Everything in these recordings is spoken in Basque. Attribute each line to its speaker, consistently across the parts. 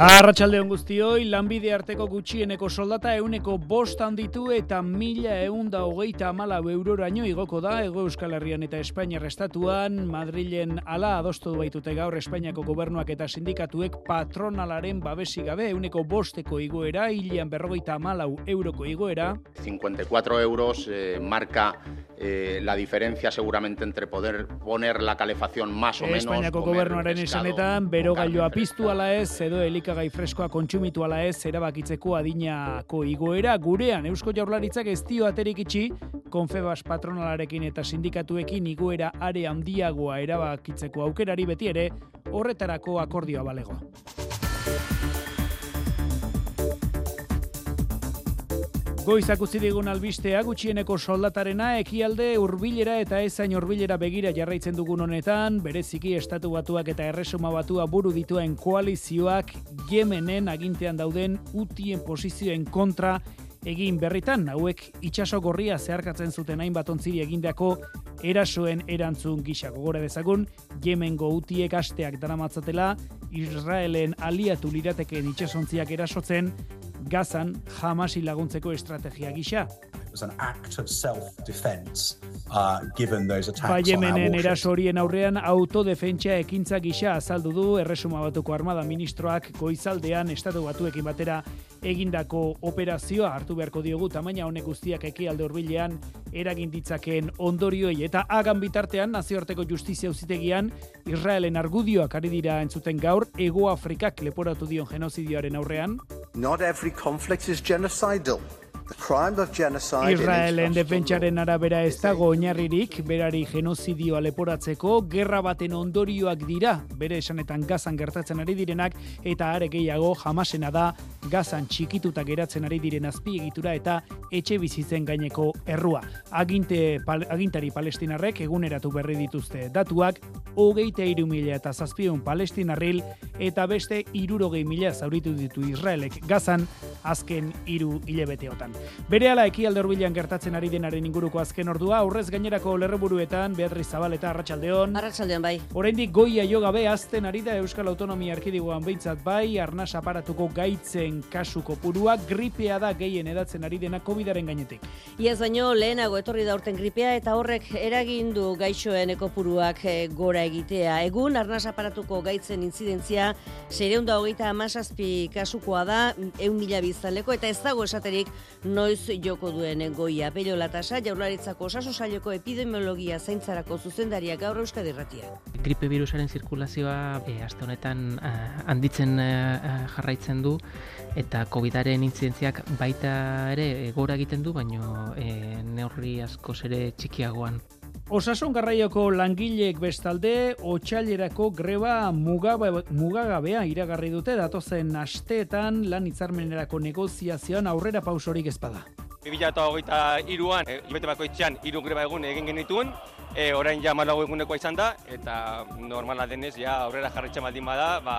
Speaker 1: Arratxalde guztioi, lanbide arteko gutxieneko soldata euneko bost handitu eta mila eunda hogeita amala euroraino igoko da Ego Euskal Herrian eta Espainiar Estatuan, Madrilen ala adostu baitute gaur Espainiako gobernuak eta sindikatuek patronalaren babesi gabe euneko bosteko igoera, hilian berrogeita amalau euroko igoera.
Speaker 2: 54 euros eh, marca eh, la diferencia seguramente entre poder poner la calefacción más o menos...
Speaker 1: Espainiako gobernuaren esanetan, bero gailoa piztu ala ez, edo elika elikagai freskoa kontsumitu ala ez erabakitzeko adinako igoera gurean Eusko Jaurlaritzak ez dio aterik itxi Konfebas patronalarekin eta sindikatuekin igoera are handiagoa erabakitzeko aukerari beti ere horretarako akordioa balego. Goizak utzi digun albistea gutxieneko soldatarena ekialde hurbilera eta ezain hurbilera begira jarraitzen dugun honetan, bereziki estatu batuak eta erresuma batua buru dituen koalizioak Yemenen agintean dauden utien posizioen kontra egin berritan, hauek itxaso gorria zeharkatzen zuten hainbat ontziri egindako erasoen erantzun gisa. Gogora dezagun, Yemengo utiek asteak daramatzatela, Israelen aliatu liratekeen itxasontziak erasotzen, Gazan jamasi laguntzeko estrategia gisa.
Speaker 3: Was an act of self-defense uh, given those attacks
Speaker 1: ba, Yemenen eraso horien aurrean autodefentsa ekintza gisa azaldu du erresuma batuko armada ministroak goizaldean estatu batuekin batera egindako operazioa hartu beharko diogu. Tamaina honek guztiak ekialde hurbilean eragin ditzakeen ondorioi eta hagan bitartean nazioarteko justizia uzitegian Israelen argudioak ari dira entzuten gaur Ego Afrikak leporatu dion genozidioaren aurrean.
Speaker 4: Not every conflict is genocidal.
Speaker 1: Israelen defentsaren arabera ez dago oinarririk berari genozidioa leporatzeko gerra baten ondorioak dira bere esanetan gazan gertatzen ari direnak eta are gehiago jamasena da gazan txikituta geratzen ari diren azpiegitura eta etxe bizitzen gaineko errua. Aginte, agintari palestinarrek eguneratu berri dituzte datuak hogeita iru mila eta zazpion palestinarril eta beste irurogei mila zauritu ditu Israelek gazan azken iru hilebeteotan. Bere ala eki alderbilan gertatzen ari denaren inguruko azken ordua, aurrez gainerako lerreburuetan, Beatriz Zabal eta Arratxaldeon.
Speaker 5: Arratxaldeon bai.
Speaker 1: Oraindik goia jo gabe azten ari da Euskal Autonomia Erkidigoan behintzat bai, arnaz aparatuko gaitzen kasuko purua, gripea da gehien edatzen ari dena COVID-aren gainetik.
Speaker 5: Iaz baino lehenago etorri da urten gripea eta horrek eragindu gaixoen ekopuruak eh, gora egitea. Egun arnaz aparatuko gaitzen intzidentzia sereunda hogeita amazazpi kasukoa da, eun mila bizaleko, eta ez dago esaterik noiz joko duen goia. Pello Latasa, jaurlaritzako osasun sailoko epidemiologia zaintzarako zuzendaria gaur euskadi irratia.
Speaker 6: Gripe virusaren zirkulazioa e, aste honetan eh, handitzen eh, jarraitzen du eta COVIDaren intzidentziak baita ere gora egiten du, baino e, neurri asko ere txikiagoan.
Speaker 1: Osasun garraioko langileek bestalde, otxailerako greba mugagabea iragarri dute datozen asteetan lan itzarmenerako negoziazioan aurrera pausorik ezpada.
Speaker 7: 2008 iruan, e, ibete bakoitzean, iru greba egun egin genituen, e, orain ja malago egunekoa izan da, eta normala denez, ja aurrera jarritzen baldin bada, ba,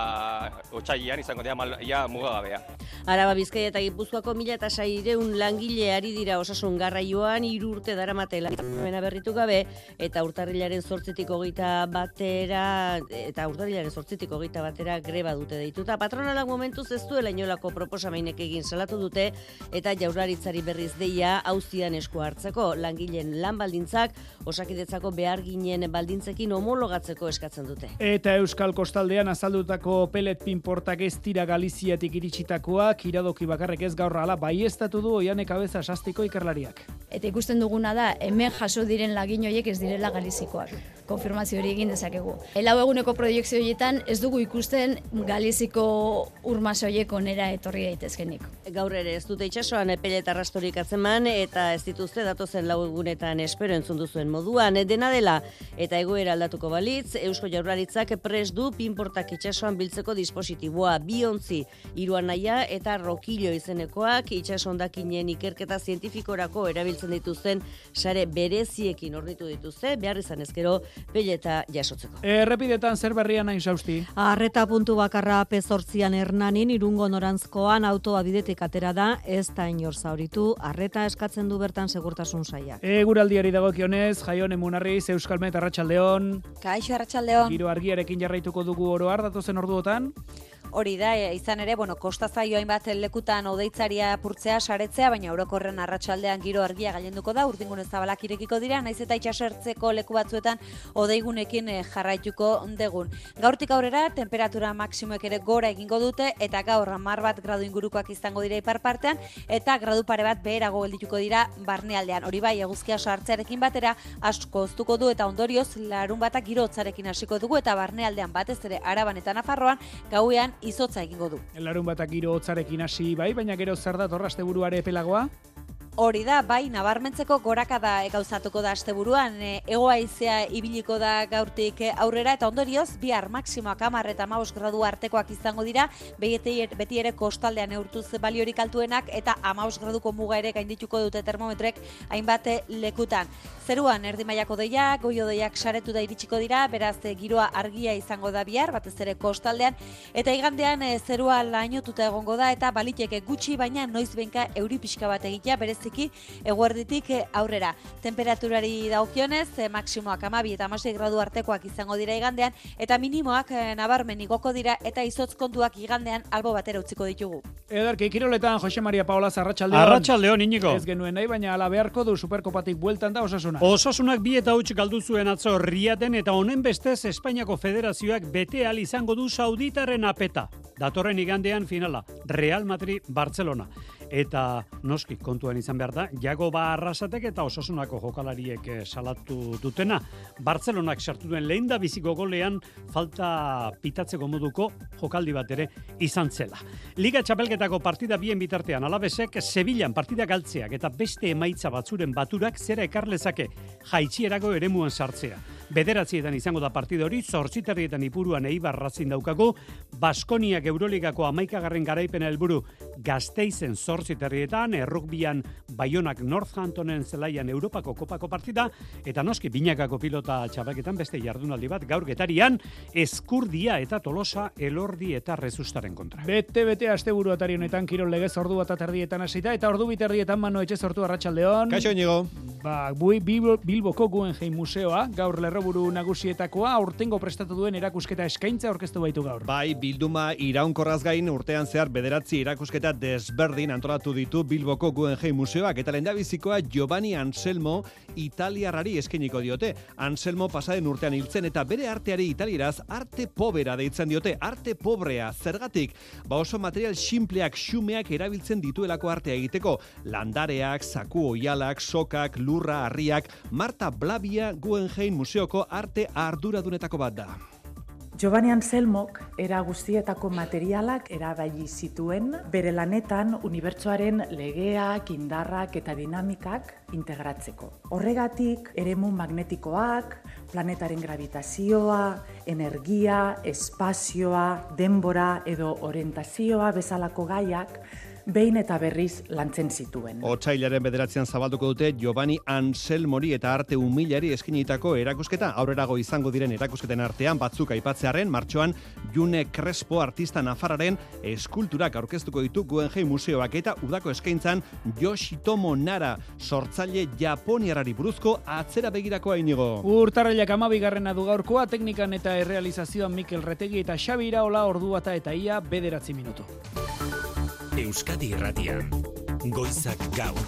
Speaker 7: otxailean izango dira mal, ja mugagabea.
Speaker 5: Araba Bizkaia eta Gipuzkoako mila eta saireun langile ari dira osasun garraioan hiru urte daramate lan berritu gabe eta urtarrilaren zortzitik hogeita batera eta urtarrilaren zortzitik hogeita batera greba dute deituta. Patronalak momentuz ez duela inolako proposamainek egin salatu dute eta jaurlaritzari berriz deia auzian esku hartzeko langileen lan baldintzak osakidetzako behar ginen baldintzekin homologatzeko eskatzen dute.
Speaker 1: Eta Euskal Kostaldean azaldutako pelet pinportak ez dira Galiziatik iritsitakoak, iradoki bakarrek ez gaur ala baiestatu du oianek abeza sastiko ikerlariak.
Speaker 8: Eta ikusten duguna da, hemen jaso diren lagin horiek ez direla galizikoak. Konfirmazio hori egin dezakegu. Elau eguneko proiektzio horietan ez dugu ikusten galiziko urmaso horiek onera etorri daitezkenik.
Speaker 5: Gaur ere ez dute itxasoan pelet arrastorik atzeman eta ez dituzte datozen lau egunetan espero entzun duzuen moduan. Dena dela eta egoera aldatuko balitz, Eusko Jaurlaritzak pres du pinportak itxasoan biltzeko dispositiboa biontzi iruan naia eta rokillo izenekoak itxasondakinen ikerketa zientifikorako erabiltzen dituzten sare bereziekin ornitu dituzte, behar izan ezkero peleta jasotzeko.
Speaker 1: Errepidetan zer berrian nahi sausti?
Speaker 9: Arreta puntu bakarra pezortzian hernanin irungo norantzkoan autoa bidetik atera da, ez da inor zauritu, arreta eskatzen du bertan segurtasun saia.
Speaker 1: Eguraldiari dagokionez, jaion emunarriz, Euskalmet Arratsaldeon.
Speaker 10: Kaixo Arratsaldeon.
Speaker 1: Giro argiarekin jarraituko dugu oro har datozen orduotan.
Speaker 10: Hori da, e, izan ere, bueno, kosta zaio hainbat lekutan odeitzaria apurtzea, saretzea, baina orokorren arratsaldean giro argia gailenduko da, urdingun ez zabalak irekiko dira, naiz eta itxasertzeko leku batzuetan odeigunekin eh, jarraituko degun. Gaurtik aurrera, temperatura maksimoek ere gora egingo dute, eta gaur hamar bat gradu ingurukoak izango dira ipar partean, eta gradu pare bat beherago geldituko dira barnealdean. Hori bai, eguzkia sartzearekin batera, asko oztuko du eta ondorioz, larun batak giro hotzarekin hasiko dugu, eta barnealdean batez ere araban eta nafarroan, gauean izotza egingo du.
Speaker 1: Larun batak giro hotzarekin hasi bai, baina gero zer da torraste buruare pelagoa?
Speaker 10: Hori da, bai, nabarmentzeko gorakada gauzatuko da asteburuan, e, ego haizea ibiliko da gaurtik aurrera, eta ondorioz, bihar maksimoak amar eta maus gradu artekoak izango dira, beti, beti ere kostaldean eurtuz baliorik altuenak, eta amaus graduko muga ere gaindituko dute termometrek hainbat lekutan. Zeruan, erdi mailako deia, goio deiak saretu da iritsiko dira, beraz, giroa argia izango da bihar, batez ere kostaldean, eta igandean zerua lainotuta egongo da, eta baliteke gutxi, baina noiz benka euri pixka bat egitea, bereziki eguerditik eh, aurrera. Temperaturari daukionez, eh, maksimoak amabi eta amasei gradu artekoak izango dira igandean, eta minimoak eh, nabarmen igoko dira, eta izotz kontuak igandean albo batera utziko ditugu.
Speaker 1: Ederki, kiroletan Jose Maria Paola Arratsaldeon.
Speaker 11: Arratsaldeon inigo.
Speaker 1: Ez genuen nahi, baina ala beharko du superkopatik bueltan da osasuna.
Speaker 11: Osasunak bi eta huts galdu zuen atzo riaten eta honen bestez Espainiako Federazioak bete al izango du Sauditaren apeta. Datorren igandean finala, Real Madrid Barcelona. Eta noski kontuan izan behar da, jago ba arrasatek eta osasunako jokalariek eh, salatu dutena. Barcelonak sartu duen lehen da biziko golean falta pitatzeko moduko jokaldi bat ere izan zela. Liga txapelketako partida bien bitartean alabesek Sevillan partida galtzeak eta beste emaitza batzuren baturak zera ekarlezake jaitsierako eremuan sartzea. Bederatzietan izango da partida hori, zortziterrietan ipuruan eibar ratzin daukago, Baskoniak Euroligako amaikagarren garaipena helburu gazteizen zortziterrietan, errukbian Bayonak Northamptonen zelaian Europako kopako partida, eta noski binakako pilota txabaketan beste jardunaldi bat gaur getarian, eskurdia eta tolosa elordi eta rezustaren kontra.
Speaker 1: Bete, bete, aste buru atari honetan, kirol legez ordu bat aterdietan hasita eta ordu biterdietan mano etxe sortu arratsaldeon.
Speaker 11: Kaixo, inigo.
Speaker 1: Ba, bui, Bilboko Guggenheim Museoa, gaur lerroburu nagusietakoa, aurtengo prestatu duen erakusketa eskaintza aurkeztu baitu gaur.
Speaker 12: Bai, bilduma iraunkorraz gain urtean zehar bederatzi erakusketa desberdin antolatu ditu Bilboko Guggenheim Museoak eta lendabizikoa Giovanni Anselmo italiarrari eskeniko diote. Anselmo pasaden urtean hiltzen eta bere arteari italieraz arte pobera deitzen diote, arte pobrea, zergatik, ba oso material simpleak xumeak erabiltzen dituelako artea egiteko, landareak, zaku oialak, sokak, lurra, harriak, Marta Blavia Guggenheim Museoko arte arduradunetako bat da.
Speaker 13: Giovanni Anselmok era guztietako materialak erabaili zituen bere lanetan unibertsoaren legeak, indarrak eta dinamikak integratzeko. Horregatik, eremu magnetikoak, planetaren gravitazioa, energia, espazioa, denbora edo orientazioa bezalako gaiak behin eta berriz lantzen zituen.
Speaker 12: Otsailaren bederatzean zabalduko dute Giovanni Anselmori eta arte humilari eskinitako erakusketa aurrerago izango diren erakusketen artean batzuk aipatzearen martxoan June Crespo artista nafarraren eskulturak aurkeztuko ditu Guggenheim Museoak eta udako eskaintzan Yoshitomo Nara sortzaile japoniarari buruzko atzera begirakoa inigo.
Speaker 1: Urtarrailak amabigarrena du gaurkoa teknikan eta errealizazioan Mikel Retegi eta Xabi Iraola ordu bata eta ia bederatzi minutu.
Speaker 14: Euskadi Irratian. Goizak gaur.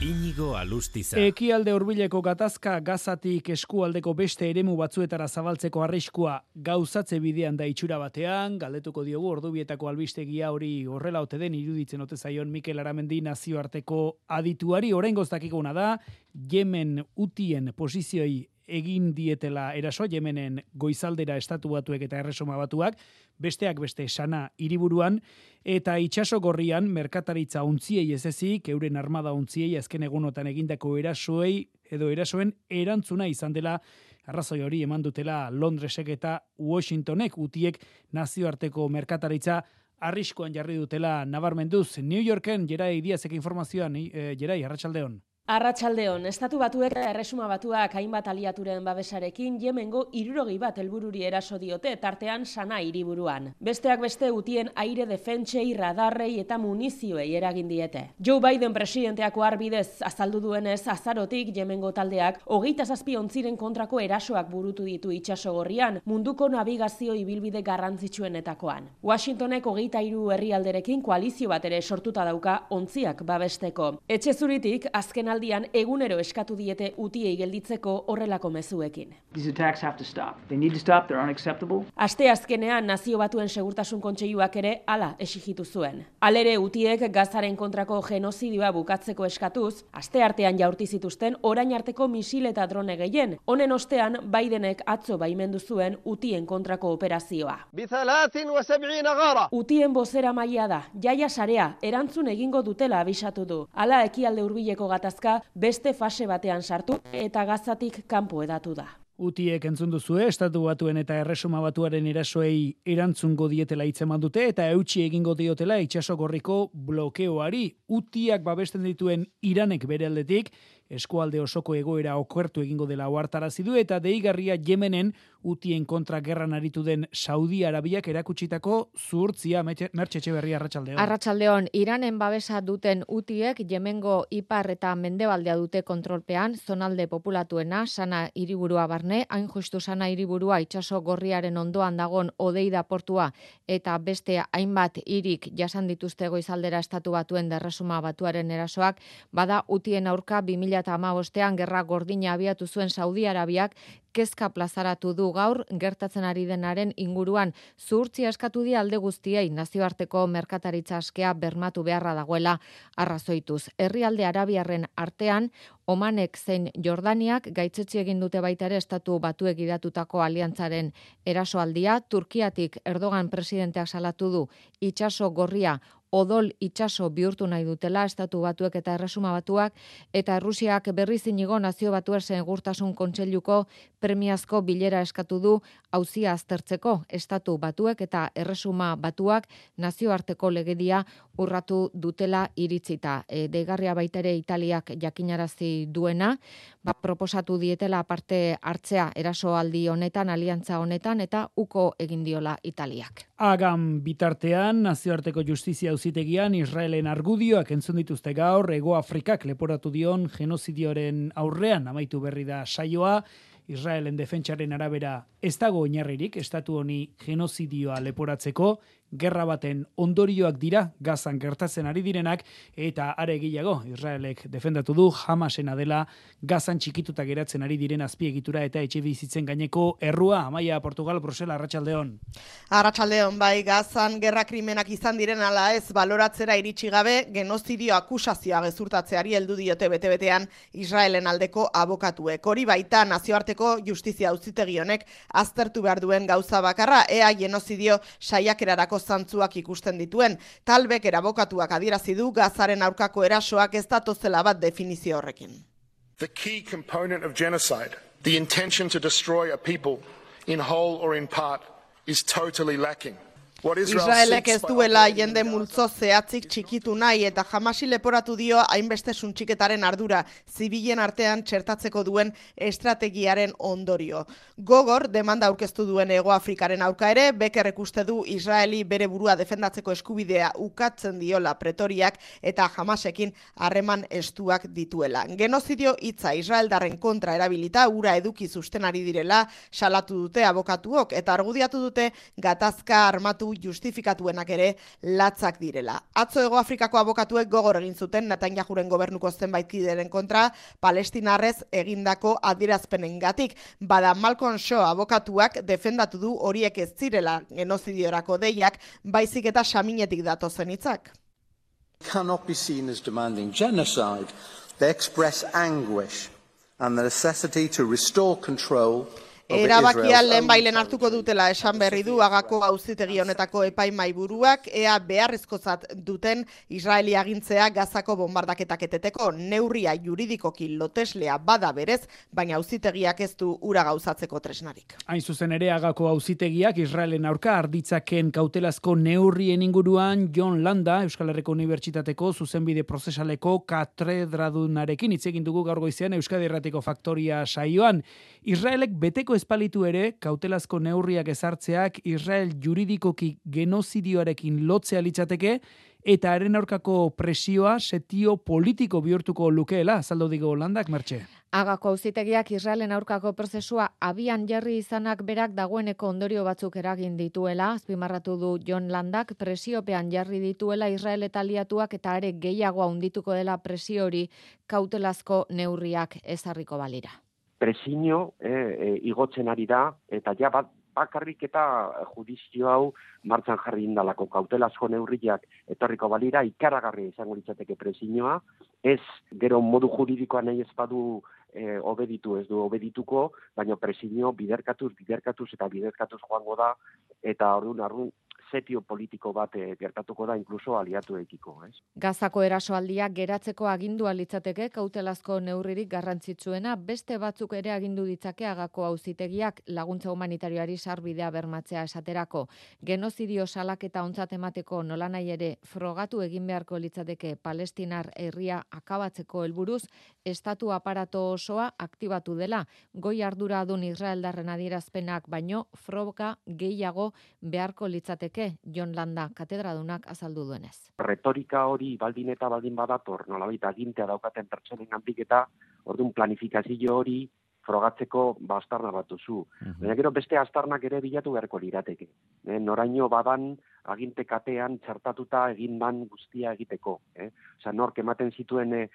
Speaker 14: Inigo Alustiza.
Speaker 1: Ekialde hurbileko gatazka gazatik eskualdeko beste eremu batzuetara zabaltzeko arriskua gauzatze bidean da itxura batean, galdetuko diogu ordubietako albistegia hori horrela ote den iruditzen ote zaion Mikel Aramendi nazioarteko adituari oraingoz dakiguna da Yemen utien posizioi egin dietela eraso Yemenen goizaldera estatu batuek eta erresoma batuak, besteak beste sana hiriburuan eta itsaso gorrian merkataritza untziei ez ezik, euren armada untziei azken egunotan egindako erasoei edo erasoen erantzuna izan dela arrazoi hori eman dutela Londresek eta Washingtonek utiek nazioarteko merkataritza arriskoan jarri dutela nabarmenduz. New Yorken Jerai Diazek informazioan, e, Jerai, arratsaldeon.
Speaker 15: Arratsaldeon, estatu batuek eta erresuma batuak hainbat aliaturen babesarekin Yemengo irurogei bat helbururi eraso diote tartean sana hiriburuan. Besteak beste utien aire defentsei, radarrei eta munizioei eragin diete. Joe Biden presidenteako arbidez azaldu duenez azarotik Yemengo taldeak hogeita zazpi ontziren kontrako erasoak burutu ditu itxasogorrian munduko navigazio ibilbide garrantzitsuenetakoan. Washingtonek hogeita hiru herrialderekin koalizio bat ere sortuta dauka ontziak babesteko. Etxe zuritik azken aldian egunero eskatu diete utiei gelditzeko horrelako mezuekin. Aste azkenean nazio batuen segurtasun kontseiluak ere hala exigitu zuen. Alere utiek gazaren kontrako genozidioa bukatzeko eskatuz, aste artean jaurti zituzten orain arteko misil eta drone gehien. Honen ostean Bidenek atzo baimendu zuen utien kontrako operazioa. Utien bozera maila da, jaia sarea, erantzun egingo dutela abisatu du. Hala ekialde hurbileko gatazka beste fase batean sartu eta gazatik kanpo edatu da.
Speaker 1: Utiek entzun duzue, estatu batuen eta erresuma batuaren erasoei erantzungo dietela hitzeman dute eta eutxi egingo diotela itxaso gorriko blokeoari. Utiak babesten dituen iranek bere aldetik, eskualde osoko egoera okertu egingo dela ohartarazi du eta deigarria Yemenen utien kontra gerran aritu den Saudi Arabiak erakutsitako zuhurtzia Mertxe Etxeberria Arratsaldeon.
Speaker 16: Arratsaldeon Iranen babesa duten utiek Yemengo ipar eta mendebaldea dute kontrolpean zonalde populatuena sana hiriburua barne hain justu sana hiriburua itsaso gorriaren ondoan dagon Odeida portua eta beste hainbat hirik jasan dituzte goizaldera estatu batuen derresuma batuaren erasoak bada utien aurka 2000 2008an gerra gordina abiatu zuen Saudi Arabiak kezka plazaratu du gaur gertatzen ari denaren inguruan. Zuhurtzia eskatu di alde guztiei nazioarteko merkataritza askea bermatu beharra dagoela. Arrazoituz. Herrialde Arabiarren artean Omanek zein Jordaniak gaitzetsi egin dute baita ere estatu batuek idatutako aliantzaren erasoaldia. Turkiatik Erdogan presidenteak salatu du itsaso gorria odol itsaso bihurtu nahi dutela estatu batuek eta erresuma batuak eta Errusiak berri zinigo nazio batuen segurtasun kontseiluko premiazko bilera eskatu du hauzia aztertzeko estatu batuek eta erresuma batuak nazioarteko legedia urratu dutela iritzita. E, Degarria baitere Italiak jakinarazi duena, ba, proposatu dietela parte hartzea erasoaldi honetan, aliantza honetan, eta uko egin diola Italiak.
Speaker 1: Agan bitartean, nazioarteko justizia auzitegian Israelen argudioak entzun dituzte gaur, Ego Afrikak leporatu dion genozidioaren aurrean, amaitu berri da saioa, Israelen defentsaren arabera ez dago oinarririk estatu honi genozidioa leporatzeko, gerra baten ondorioak dira gazan gertatzen ari direnak eta are gehiago Israelek defendatu du Hamasena dela gazan txikituta geratzen ari diren azpiegitura eta etxe bizitzen gaineko errua. Amaia Portugal Brusela Arratsaldeon
Speaker 17: Arratsaldeon bai gazan gerra krimenak izan diren ala ez baloratzera iritsi gabe genozidio akusazioa gezurtatzeari heldu diote bete-betean Israelen aldeko abokatuek. Hori baita nazioarteko justizia auzitegi honek aztertu behar duen gauza bakarra. Ea genozidio saiakerarako zantzuak ikusten dituen. Talbek erabokatuak adierazi du gazaren aurkako erasoak ez datozela bat definizio horrekin.
Speaker 18: The key component of genocide, the intention to destroy a people in whole or in part, is totally lacking.
Speaker 17: Israelek ez duela jende multzo zehatzik txikitu nahi eta jamasi leporatu dio hainbeste suntxiketaren ardura zibilen artean txertatzeko duen estrategiaren ondorio. Gogor, demanda aurkeztu duen Ego Afrikaren aurka ere, bekerrek uste du Israeli bere burua defendatzeko eskubidea ukatzen diola pretoriak eta jamasekin harreman estuak dituela. Genozidio hitza Israeldarren kontra erabilita ura eduki sustenari direla salatu dute abokatuok eta argudiatu dute gatazka armatu justifikatuenak ere latzak direla. Atzo Ego Afrikako abokatuek gogor egin zuten Netanyahuren gobernuko zenbait kideren kontra Palestinarrez egindako adierazpenengatik. Bada Malcolm Shaw abokatuak defendatu du horiek ez zirela genozidiorako deiak, baizik eta saminetik dato zenitzak.
Speaker 4: Cannot be seen as demanding genocide. They express anguish and the necessity to restore control
Speaker 17: Erabakia lehen bailen hartuko dutela esan berri du agako auzitegi honetako epaimai buruak, ea beharrezkozat duten Israeli agintzea gazako bombardaketak eteteko neurria juridikoki loteslea bada berez, baina auzitegiak ez du ura gauzatzeko tresnarik.
Speaker 1: Hain zuzen ere agako auzitegiak Israelen aurka arditzaken kautelazko neurrien inguruan John Landa, Euskal Herriko Unibertsitateko zuzenbide prozesaleko katedradunarekin hitz egin dugu gaur goizean Euskadi Erratiko Faktoria saioan. Israelek beteko espalitu ere kautelazko neurriak ezartzeak Israel juridikoki genozidioarekin lotzea litzateke eta haren aurkako presioa setio politiko bihurtuko lukeela, azaldo digo Holandak, Mertxe.
Speaker 16: Agako auzitegiak Israelen aurkako prozesua abian jarri izanak berak dagoeneko ondorio batzuk eragin dituela, azpimarratu du John Landak presiopean jarri dituela Israel eta aliatuak eta are gehiago handituko dela presio hori kautelazko neurriak ezarriko balira.
Speaker 19: Presio e, igotzen ari da eta ja bat bakarrik eta judizio hau martzan jarri indalako kautelazko neurriak etorriko balira ikaragarri izango litzateke presioa, ez gero modu juridikoa nahi ez badu e, obeditu ez du obedituko, baina presinio biderkatuz, biderkatuz eta biderkatuz joango da, eta arrun setio politiko bat e, gertatuko da inkluso aliatuekiko, ez?
Speaker 16: Gazako erasoaldia geratzeko agindua litzateke kautelazko neurririk garrantzitsuena beste batzuk ere agindu ditzake agako auzitegiak laguntza humanitarioari sarbidea bermatzea esaterako. Genozidio salak eta ontzat emateko nolanai ere frogatu egin beharko litzateke Palestinar herria akabatzeko helburuz estatu aparato osoa aktibatu dela. Goi ardura dun Israeldarren adierazpenak baino froga gehiago beharko litzateke Jon Landa katedradunak azaldu duenez.
Speaker 19: Retorika hori baldin eta baldin badator, nolabait agintea daukaten pertsonen gantik eta orduan planifikazio hori frogatzeko bastarna bat duzu. Mm Baina gero beste astarnak ere bilatu beharko lirateke. E, noraino badan aginte katean txartatuta egin ban guztia egiteko. Eh? Osa, nork ematen zituen e,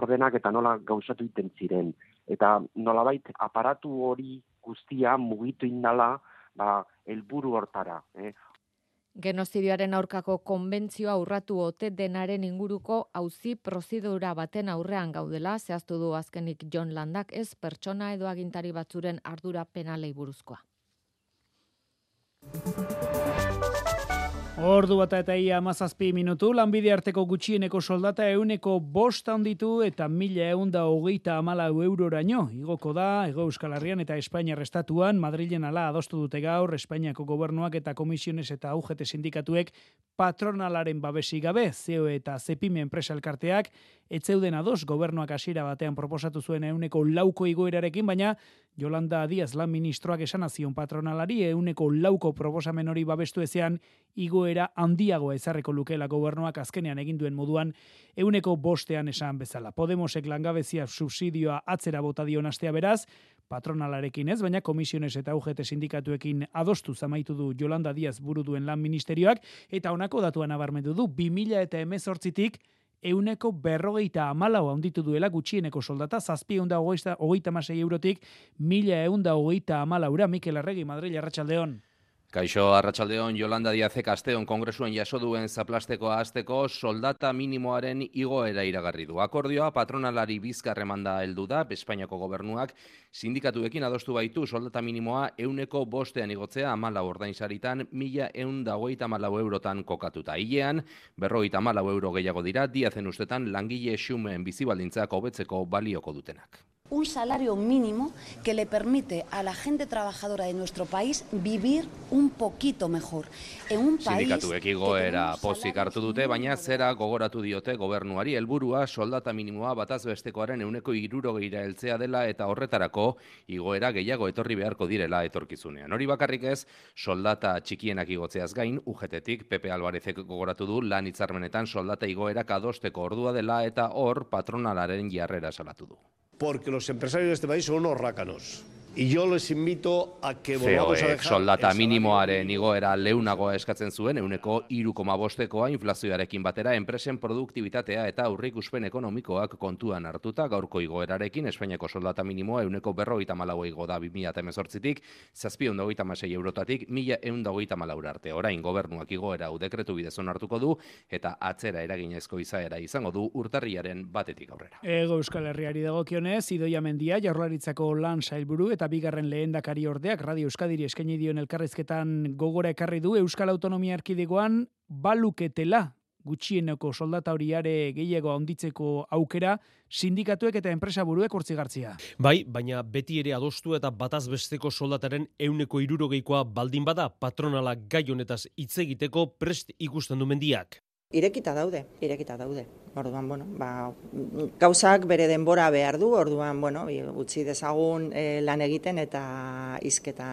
Speaker 19: ordenak eta nola gauzatu iten ziren. Eta nolabait aparatu hori guztia mugitu indala ba, elburu hortara. Eh?
Speaker 16: Genozidioaren aurkako konbentzioa aurratu ote denaren inguruko auzi prozedura baten aurrean gaudela, zehaztu du azkenik John Landak ez pertsona edo agintari batzuren ardura penalei buruzkoa.
Speaker 1: Ordu bat eta ia amazazpi minutu, lanbide arteko gutxieneko soldata euneko bost handitu eta mila eunda hogeita amala euroraino. Igoko da, Ego Euskal Herrian eta Espainia restatuan, Madrilen ala adostu dute gaur, Espainiako gobernuak eta komisiones eta UGT sindikatuek patronalaren babesi gabe, zeo eta zepime enpresa elkarteak, etzeuden ados gobernuak hasiera batean proposatu zuen euneko lauko igoerarekin, baina Jolanda Diaz lan ministroak esan azion patronalari euneko lauko proposamen hori babestu ezean igoera handiago ezarreko lukela gobernuak azkenean egin duen moduan euneko bostean esan bezala. Podemosek langabezia subsidioa atzera bota dio nastea beraz, patronalarekin ez, baina komisiones eta UGT sindikatuekin adostu zamaitu du Jolanda Diaz buru duen lan ministerioak, eta honako datuan abarmendu du, 2000 eta emezortzitik euneko berrogeita amalau handitu duela gutxieneko soldata, zazpi eunda hogeita masei eurotik, mila eunda hogeita amalaura, Mikel Arregi, Madrid, Arratxaldeon.
Speaker 20: Kaixo Arratsaldeon Yolanda Diazek asteon kongresuen jaso duen zaplasteko hasteko soldata minimoaren igoera iragarri du. Akordioa patronalari bizkarre manda heldu da Espainiako gobernuak sindikatuekin adostu baitu soldata minimoa euneko bostean igotzea amala ordainsaritan mila eun dagoita malau eurotan kokatuta. Ilean, berroita malau euro gehiago dira, diazen ustetan langile xumen bizibaldintzak hobetzeko balioko dutenak
Speaker 21: un salario mínimo que le permite a la gente trabajadora de nuestro país vivir un poquito mejor. En un país
Speaker 20: Sindikatuek igoera pozik hartu dute, baina zera gogoratu diote gobernuari helburua soldata minimoa bataz bestekoaren euneko irurogeira heltzea dela eta horretarako igoera gehiago etorri beharko direla etorkizunean. Hori bakarrik ez, soldata txikienak igotzeaz gain, ugetetik Pepe Alvarezek gogoratu du lan hitzarmenetan soldata igoera kadosteko ordua dela eta hor patronalaren jarrera salatu du.
Speaker 22: Porque los empresarios de este país son unos rácanos. Y yo les invito a que volvamos a dejar...
Speaker 20: soldata minimoaren igoera leunagoa eskatzen zuen, euneko irukoma bostekoa inflazioarekin batera, enpresen produktibitatea eta aurrikuspen ekonomikoak kontuan hartuta, gaurko igoerarekin, Espainiako soldata minimoa euneko berrogeita malau igo da 2018-tik, zazpi ondagoita masei eurotatik, mila eundagoita malaura arte. Orain, gobernuak igoera hau dekretu bidezon hartuko du, eta atzera eraginezko izaera izango du urtarriaren batetik aurrera.
Speaker 1: Ego Euskal Herriari dagokionez, Idoia Mendia, jaurlaritzako lan sailburu eta eta bigarren lehendakari ordeak Radio Euskadiri eskaini dion elkarrizketan gogora ekarri du Euskal Autonomia Erkidegoan baluketela gutxieneko soldata horiare gehiago handitzeko aukera sindikatuek eta enpresa buruek urtzigartzia.
Speaker 23: Bai, baina beti ere adostu eta bataz besteko soldataren euneko irurogeikoa baldin bada patronala gai honetaz hitz egiteko prest ikusten du mendiak.
Speaker 24: Irekita daude, irekita daude. Orduan, bueno, ba, gauzak bere denbora behar du, orduan, bueno, utzi dezagun e, lan egiten eta izketa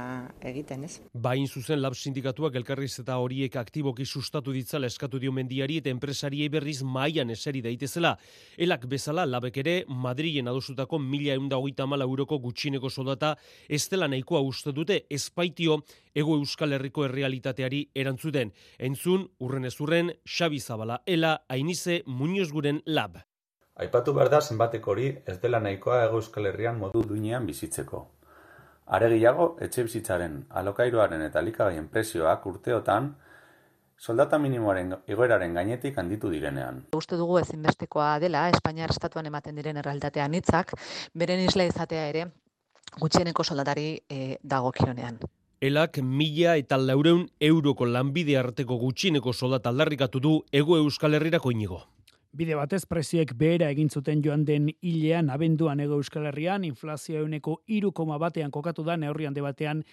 Speaker 24: egiten, ez?
Speaker 23: Bain zuzen lab sindikatuak elkarriz eta horiek aktiboki sustatu ditzala eskatu dio mendiari eta enpresariei berriz maian eseri daitezela. Elak bezala labek ere Madrilen adosutako mila eunda hogeita mala euroko gutxineko soldata ez dela nahikoa uste dute espaitio ego euskal herriko errealitateari erantzuten. Entzun, urren ez urren, Xabi Zabala, Ela, Ainize, Muñoz guren lab.
Speaker 25: Aipatu behar da zenbatek hori ez dela nahikoa ego euskal herrian modu duinean bizitzeko. Aregiago, etxe bizitzaren, alokairuaren eta likagaien presioak urteotan, soldata minimoaren igoeraren gainetik handitu direnean.
Speaker 26: Uste dugu ezinbestekoa dela, Espainiar estatuan ematen diren errealitatean hitzak, beren isla izatea ere, gutxieneko soldatari e, dagokionean.
Speaker 23: Elak mila eta laureun euroko lanbide arteko gutxieneko soldat aldarrikatu du ego euskal herrirako inigo.
Speaker 1: Bide batez preziek behera egin zuten joan den hilean abenduan ego euskal herrian, inflazio euneko irukoma batean kokatu da neurrian debatean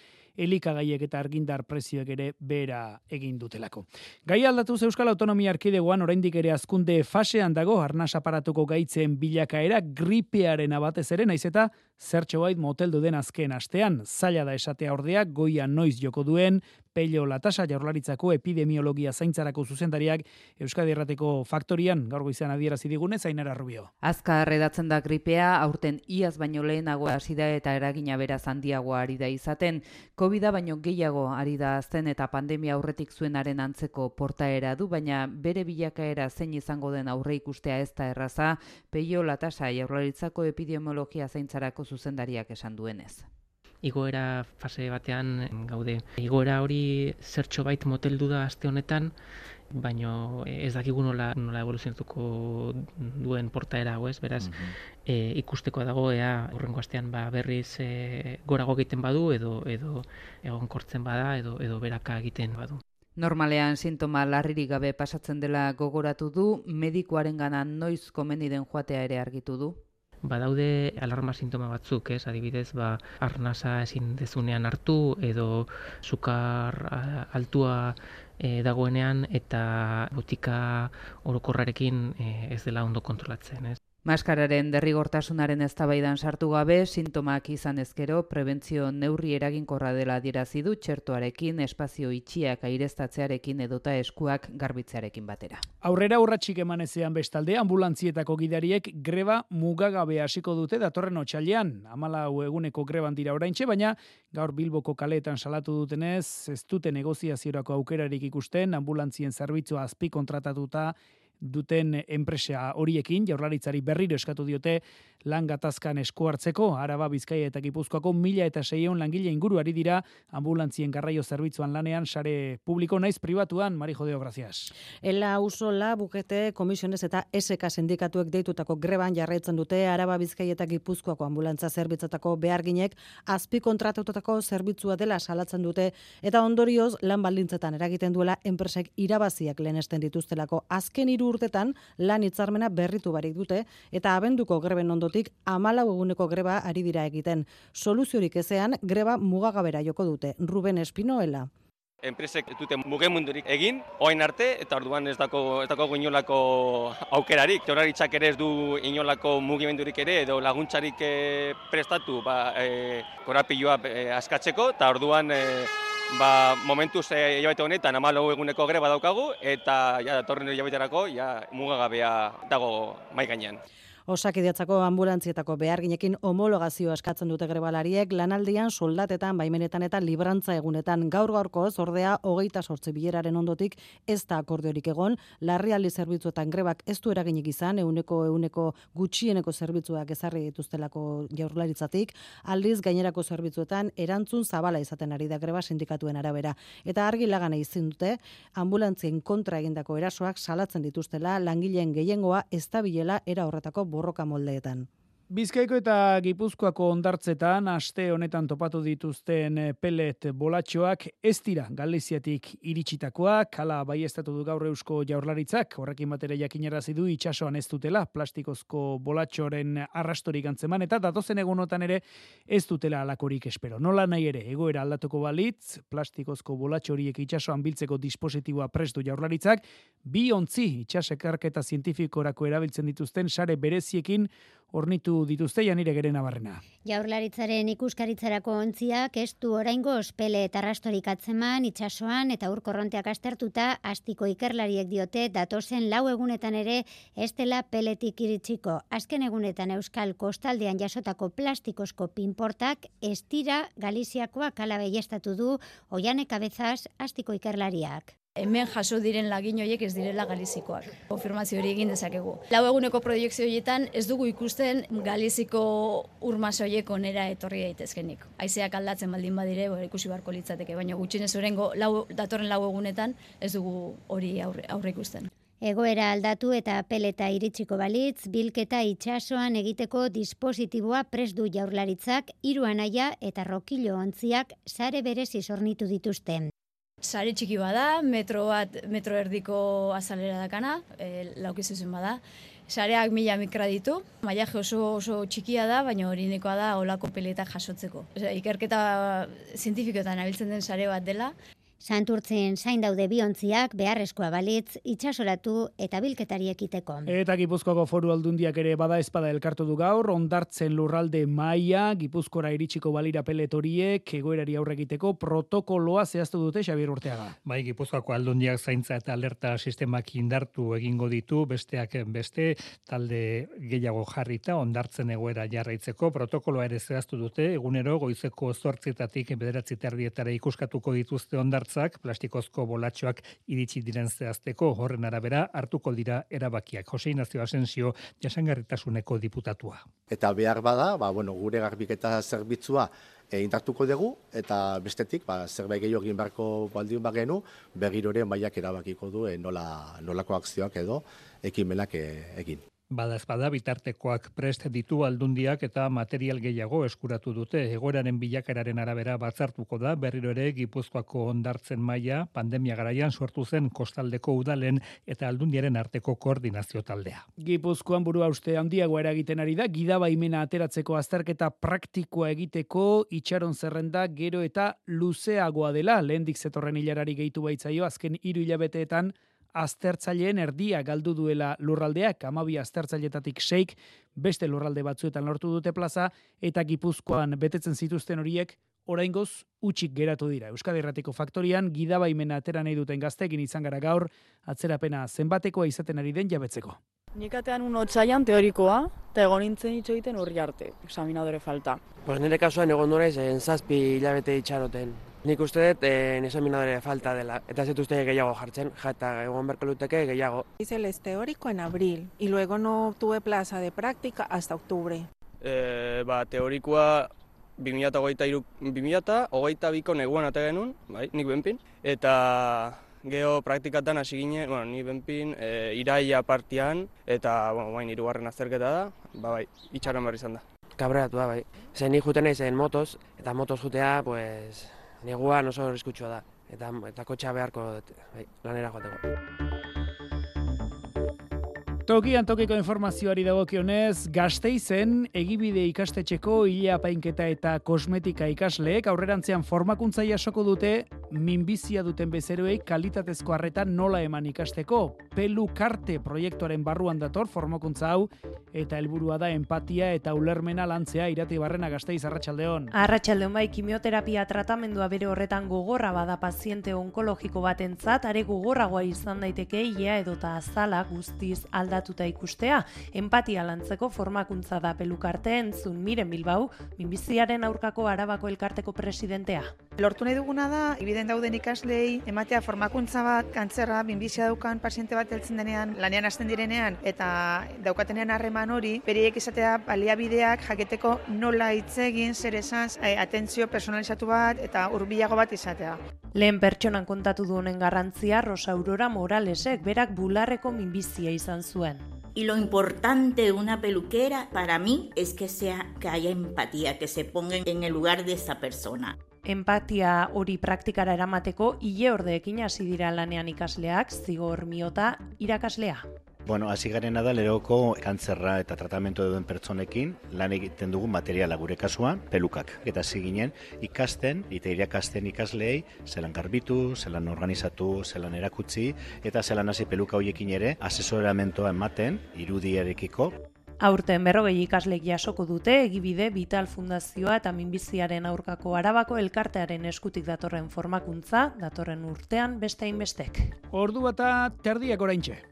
Speaker 1: elikagaiek eta argindar prezioek ere behera egin dutelako. Gai aldatu Euskal Autonomia Arkidegoan oraindik ere azkunde fasean dago arnas aparatuko gaitzen bilakaera gripearen abatez ere naiz eta zertxo bait moteldu den azken astean. Zaila da esatea ordeak goia noiz joko duen, Pello Latasa jaurlaritzako epidemiologia zaintzarako zuzendariak Euskadi Errateko faktorian gaur goizean adierazi digune Zainara Rubio.
Speaker 27: Azka redatzen da gripea aurten iaz baino lehenago hasi da eta eragina beraz handiagoa ari da izaten. covid baino gehiago ari da azten eta pandemia aurretik zuenaren antzeko portaera du, baina bere bilakaera zein izango den aurre ikustea ez da erraza, peio latasa jaurlaritzako epidemiologia zaintzarako zuzendariak esan duenez
Speaker 28: igoera fase batean gaude. Igoera hori zertxo bait moteldu da aste honetan, baino ez dakigu nola, nola evoluzionatuko duen portaera hau ez, beraz e, ikusteko dago ea horrengo astean ba, berriz e, gorago egiten badu edo edo egonkortzen bada edo edo beraka egiten badu.
Speaker 27: Normalean sintoma larririk gabe pasatzen dela gogoratu du, medikuaren gana noiz komeni den joatea ere argitu du
Speaker 28: badaude alarma sintoma batzuk, ez? Adibidez, ba, arnasa ezin dezunean hartu edo sukar altua e, dagoenean eta botika orokorrarekin e, ez dela ondo kontrolatzen, ez?
Speaker 27: Maskararen derrigortasunaren eztabaidan sartu gabe, sintomak izan ezkero, prebentzio neurri eraginkorra dela dirazi du txertoarekin, espazio itxiak airestatzearekin edota eskuak garbitzearekin batera.
Speaker 1: Aurrera urratxik eman ezean bestalde, ambulantzietako gidariek greba mugagabe hasiko dute datorren otxailean. Amala eguneko greban dira oraintxe, baina gaur Bilboko kaletan salatu dutenez, ez dute negoziaziorako aukerarik ikusten, ambulantzien zerbitzua azpi kontratatuta duten enpresa horiekin jaurlaritzari berriro eskatu diote lan gatazkan esku hartzeko. Araba Bizkaia eta Gipuzkoako mila eta seion langile inguru ari dira ambulantzien garraio zerbitzuan lanean sare publiko naiz pribatuan. Mari Jodeo gracias.
Speaker 29: Ela usola bukete komisiones eta SK sindikatuek deitutako greban jarraitzen dute Araba Bizkaia eta Gipuzkoako ambulantza zerbitzatako beharginek azpi kontratatutako zerbitzua dela salatzen dute. Eta ondorioz lan baldintzetan eragiten duela enpresek irabaziak lehenesten dituztelako azken hiru urtetan lan hitzarmena berritu barik dute eta abenduko greben ondotik amalau eguneko greba ari dira egiten. Soluziorik ezean greba mugagabera joko dute. Ruben Espinoela.
Speaker 7: Enpresek dute mugemundurik egin, oain arte, eta orduan ez dako, ez dako inolako aukerarik. Teoraritzak ere ez du inolako mugimendurik ere, edo laguntzarik eh, prestatu ba, e, korapilua e, askatzeko, eta orduan e, ba, momentuz e, hilabete honetan amalo eguneko greba daukagu eta ja, datorren hilabeterako ja, mugagabea dago mai gainean.
Speaker 29: Osakidetzako ambulantzietako beharginekin homologazio eskatzen dute grebalariek lanaldian soldatetan baimenetan eta librantza egunetan. Gaur gaurko ordea hogeita sortzi bileraren ondotik ez da akordiorik egon. Larrialdi zerbitzuetan grebak ez du eraginik izan euneko euneko gutxieneko zerbitzuak ezarri dituztelako jaurlaritzatik. Aldiz gainerako zerbitzuetan erantzun zabala izaten ari da greba sindikatuen arabera. Eta argi lagana izin dute ambulantzien kontra egindako erasoak salatzen dituztela langileen gehiengoa ez da bilela era horretako borroka moldeetan.
Speaker 1: Bizkaiko eta Gipuzkoako ondartzetan aste honetan topatu dituzten eh, pelet bolatxoak ez dira Galiziatik iritsitakoak, kala baiestatu du gaur eusko jaurlaritzak, horrekin batera jakinarazi du itsasoan ez dutela plastikozko bolatxoren arrastorik antzeman, eta datozen egunotan ere ez dutela alakorik espero. Nola nahi ere, egoera aldatuko balitz, plastikozko bolatxoriek itsasoan biltzeko dispositiboa prestu jaurlaritzak, bi ontzi itxasekarketa zientifikorako erabiltzen dituzten sare bereziekin ornitu dituzte janire geren abarrena.
Speaker 30: Jaurlaritzaren ikuskaritzarako ontziak ez du oraingo ospele eta rastorik atzeman itsasoan eta urkorronteak astertuta astiko ikerlariek diote datozen lau egunetan ere ez dela peletik iritsiko. Azken egunetan Euskal Kostaldean jasotako plastikozko pinportak ez dira Galiziakoak ala estatu du oianek abezaz astiko ikerlariak
Speaker 31: hemen jaso diren lagin horiek ez direla galizikoak. Konfirmazio hori egin dezakegu. Lau eguneko proiektzio horietan ez dugu ikusten galiziko urmas horiek onera etorri daitezkenik. Haizeak aldatzen baldin badire, bora, ikusi barko litzateke, baina gutxinez orengo lau, datorren lau egunetan ez dugu hori aurre, aurre ikusten.
Speaker 30: Egoera aldatu eta peleta iritsiko balitz, bilketa itxasoan egiteko dispositiboa pres du jaurlaritzak, iruan aia eta rokilo ontziak sare berezi sornitu dituzten.
Speaker 31: Sare txiki bada, metro bat, metro erdiko azalera dakana, e, laukizu zen bada. Sareak mila mikra ditu, maiaje oso, oso txikia da, baina hori da olako peletak jasotzeko. Osea, ikerketa zientifikoetan abiltzen den sare bat dela,
Speaker 30: Santurtzen zain daude biontziak beharrezkoa balitz itxasolatu eta bilketari ekiteko.
Speaker 1: Eta Gipuzkoako foru aldundiak ere bada espada elkartu du gaur, ondartzen lurralde maia, Gipuzkora iritsiko balira peletoriek, egoerari aurre egiteko protokoloa zehaztu dute Xabier Urteaga.
Speaker 32: Bai, Gipuzkoako aldundiak zaintza eta alerta sistemak indartu egingo ditu, besteak beste, talde gehiago jarrita, ondartzen egoera jarraitzeko, protokoloa ere zehaztu dute, egunero goizeko zortzitatik bederatzi terdietara ikuskatuko dituzte ondartzen hondartzak plastikozko bolatxoak iritsi diren zehazteko horren arabera hartuko dira erabakiak. Jose Inazio Asensio jasangarritasuneko diputatua.
Speaker 33: Eta behar bada, ba, bueno, gure garbiketa zerbitzua e, indartuko dugu eta bestetik ba, zerbait gehiago egin beharko baldin bagenu berriro maiak erabakiko du e, nola, nolako akzioak edo ekimenak e, egin.
Speaker 32: Bada espada bitartekoak prest ditu aldundiak eta material gehiago eskuratu dute. Egoeraren bilakeraren arabera batzartuko da berriro ere Gipuzkoako ondartzen maila pandemia garaian sortu zen kostaldeko udalen eta aldundiaren arteko koordinazio taldea.
Speaker 1: Gipuzkoan burua uste handiago eragiten ari da, gidabaimena ateratzeko azterketa praktikoa egiteko itxaron zerrenda gero eta luzeagoa dela. Lehendik zetorren hilarari gehitu baitzaio azken hiru hilabeteetan aztertzaileen erdia galdu duela lurraldeak, amabi aztertzailetatik seik, beste lurralde batzuetan lortu dute plaza, eta gipuzkoan betetzen zituzten horiek, oraingoz utxik geratu dira. Euskadi Erratiko Faktorian, gidabaimena atera nahi duten gaztekin izan gara gaur, atzerapena zenbatekoa izaten ari den jabetzeko.
Speaker 34: Nikatean un otzaian teorikoa, eta egon nintzen hitz egiten urri arte, examinadore falta.
Speaker 35: Pues nire kasuan egon en zazpi hilabete itxaroten. Nik uste dut eh, examinadore falta dela, eta ez uste gehiago jartzen, jata egon berko luteke gehiago.
Speaker 36: Hice el teórico en abril, y luego no tuve plaza de práctica hasta octubre.
Speaker 35: Eh, ba, teorikoa 2008 biko neguan ate genuen, bai, nik benpin, eta geho praktikatan hasi ginen, bueno, ni benpin, e, iraia partian, eta, bueno, bain, irugarren azterketa da, ba, bai, itxaron berri izan da. Kabreatu da, bai. Zer, ni juten zen motos, eta motos jutea, pues, neguan oso horrezkutsua da. Eta, eta kotxa beharko, bai, lanera joateko.
Speaker 1: Tokian tokiko informazioari dagokionez, Gasteizen egibide ikastetxeko ile apainketa eta kosmetika ikasleek aurrerantzean formakuntza jasoko dute minbizia duten bezeroei kalitatezko harretan nola eman ikasteko. Pelu karte proiektuaren barruan dator formakuntza hau eta helburua da empatia eta ulermena lantzea irati barrena Gasteiz Arratsaldeon.
Speaker 29: Arratsaldeon bai kimioterapia tratamendua bere horretan gogorra bada paziente onkologiko batentzat are gogorragoa izan daiteke ia edota azala guztiz aldatuta ikustea. Empatia lantzeko formakuntza da pelukarte entzun miren bilbau, minbiziaren aurkako arabako elkarteko presidentea.
Speaker 37: Lortu nahi duguna da, ibiden dauden ikaslei, ematea formakuntza bat, kantzerra, minbizia daukan paziente bat heltzen denean, lanean hasten direnean, eta daukatenean harreman hori, beriek izatea baliabideak jaketeko nola hitz egin, zer esan, eh, atentzio personalizatu bat, eta hurbilago bat izatea.
Speaker 29: Lehen pertsonan kontatu duen garrantzia Rosa Aurora Moralesek berak bularreko minbizia izan zuen.
Speaker 38: Y lo importante de una peluquera para mí es que sea que haya empatía, que se ponga en el lugar de esa persona.
Speaker 39: Empatia hori praktikara eramateko ile ordeekin hasi dira lanean ikasleak, zigor miota irakaslea.
Speaker 40: Bueno, hasi garena da leroko kantzerra eta tratamentu duen pertsonekin lan egiten dugu materiala gure kasuan, pelukak. Eta hasi ginen ikasten, eta irakasten ikasleei, zelan garbitu, zelan organizatu, zelan erakutsi, eta zelan hasi peluka hoiekin ere, asesoramentoa ematen, irudiarekiko.
Speaker 39: Aurten berrogei ikaslek jasoko dute egibide Vital Fundazioa eta minbiziaren aurkako arabako elkartearen eskutik datorren formakuntza, datorren urtean beste hainbestek.
Speaker 1: Ordu bata terdiak oraintxe.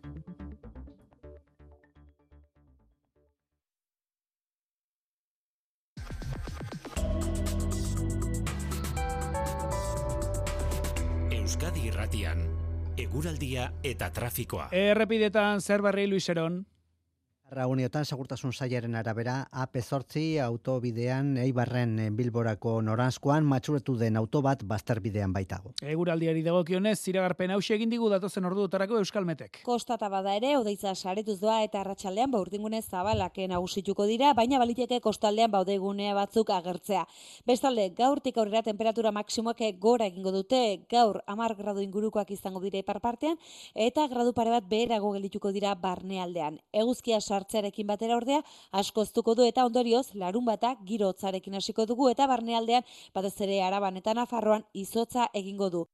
Speaker 14: Eguraldia eta trafikoa.
Speaker 1: Errepidetan zer berri Luiseron?
Speaker 41: Rauniotan segurtasun sailaren arabera AP8 autobidean Eibarren Bilborako noranzkoan matxuretu den auto bat bazterbidean baitago.
Speaker 1: Eguraldiari dagokionez ziragarpen hauxe egin digu datozen orduotarako Euskalmetek.
Speaker 10: Kostata bada ere odeitza saretuz doa eta arratsaldean baurdingune zabalak nagusituko dira, baina baliteke kostaldean baudegune batzuk agertzea. Bestalde, gaurtik aurrera temperatura maksimoak gora egingo dute, gaur 10 gradu ingurukoak izango dira iparpartean eta gradu pare bat beherago geldituko dira barnealdean. Eguzkia sartzearekin batera ordea askoztuko du eta ondorioz larun bata giro hotzarekin hasiko dugu eta barnealdean batez ere araban eta nafarroan izotza egingo du.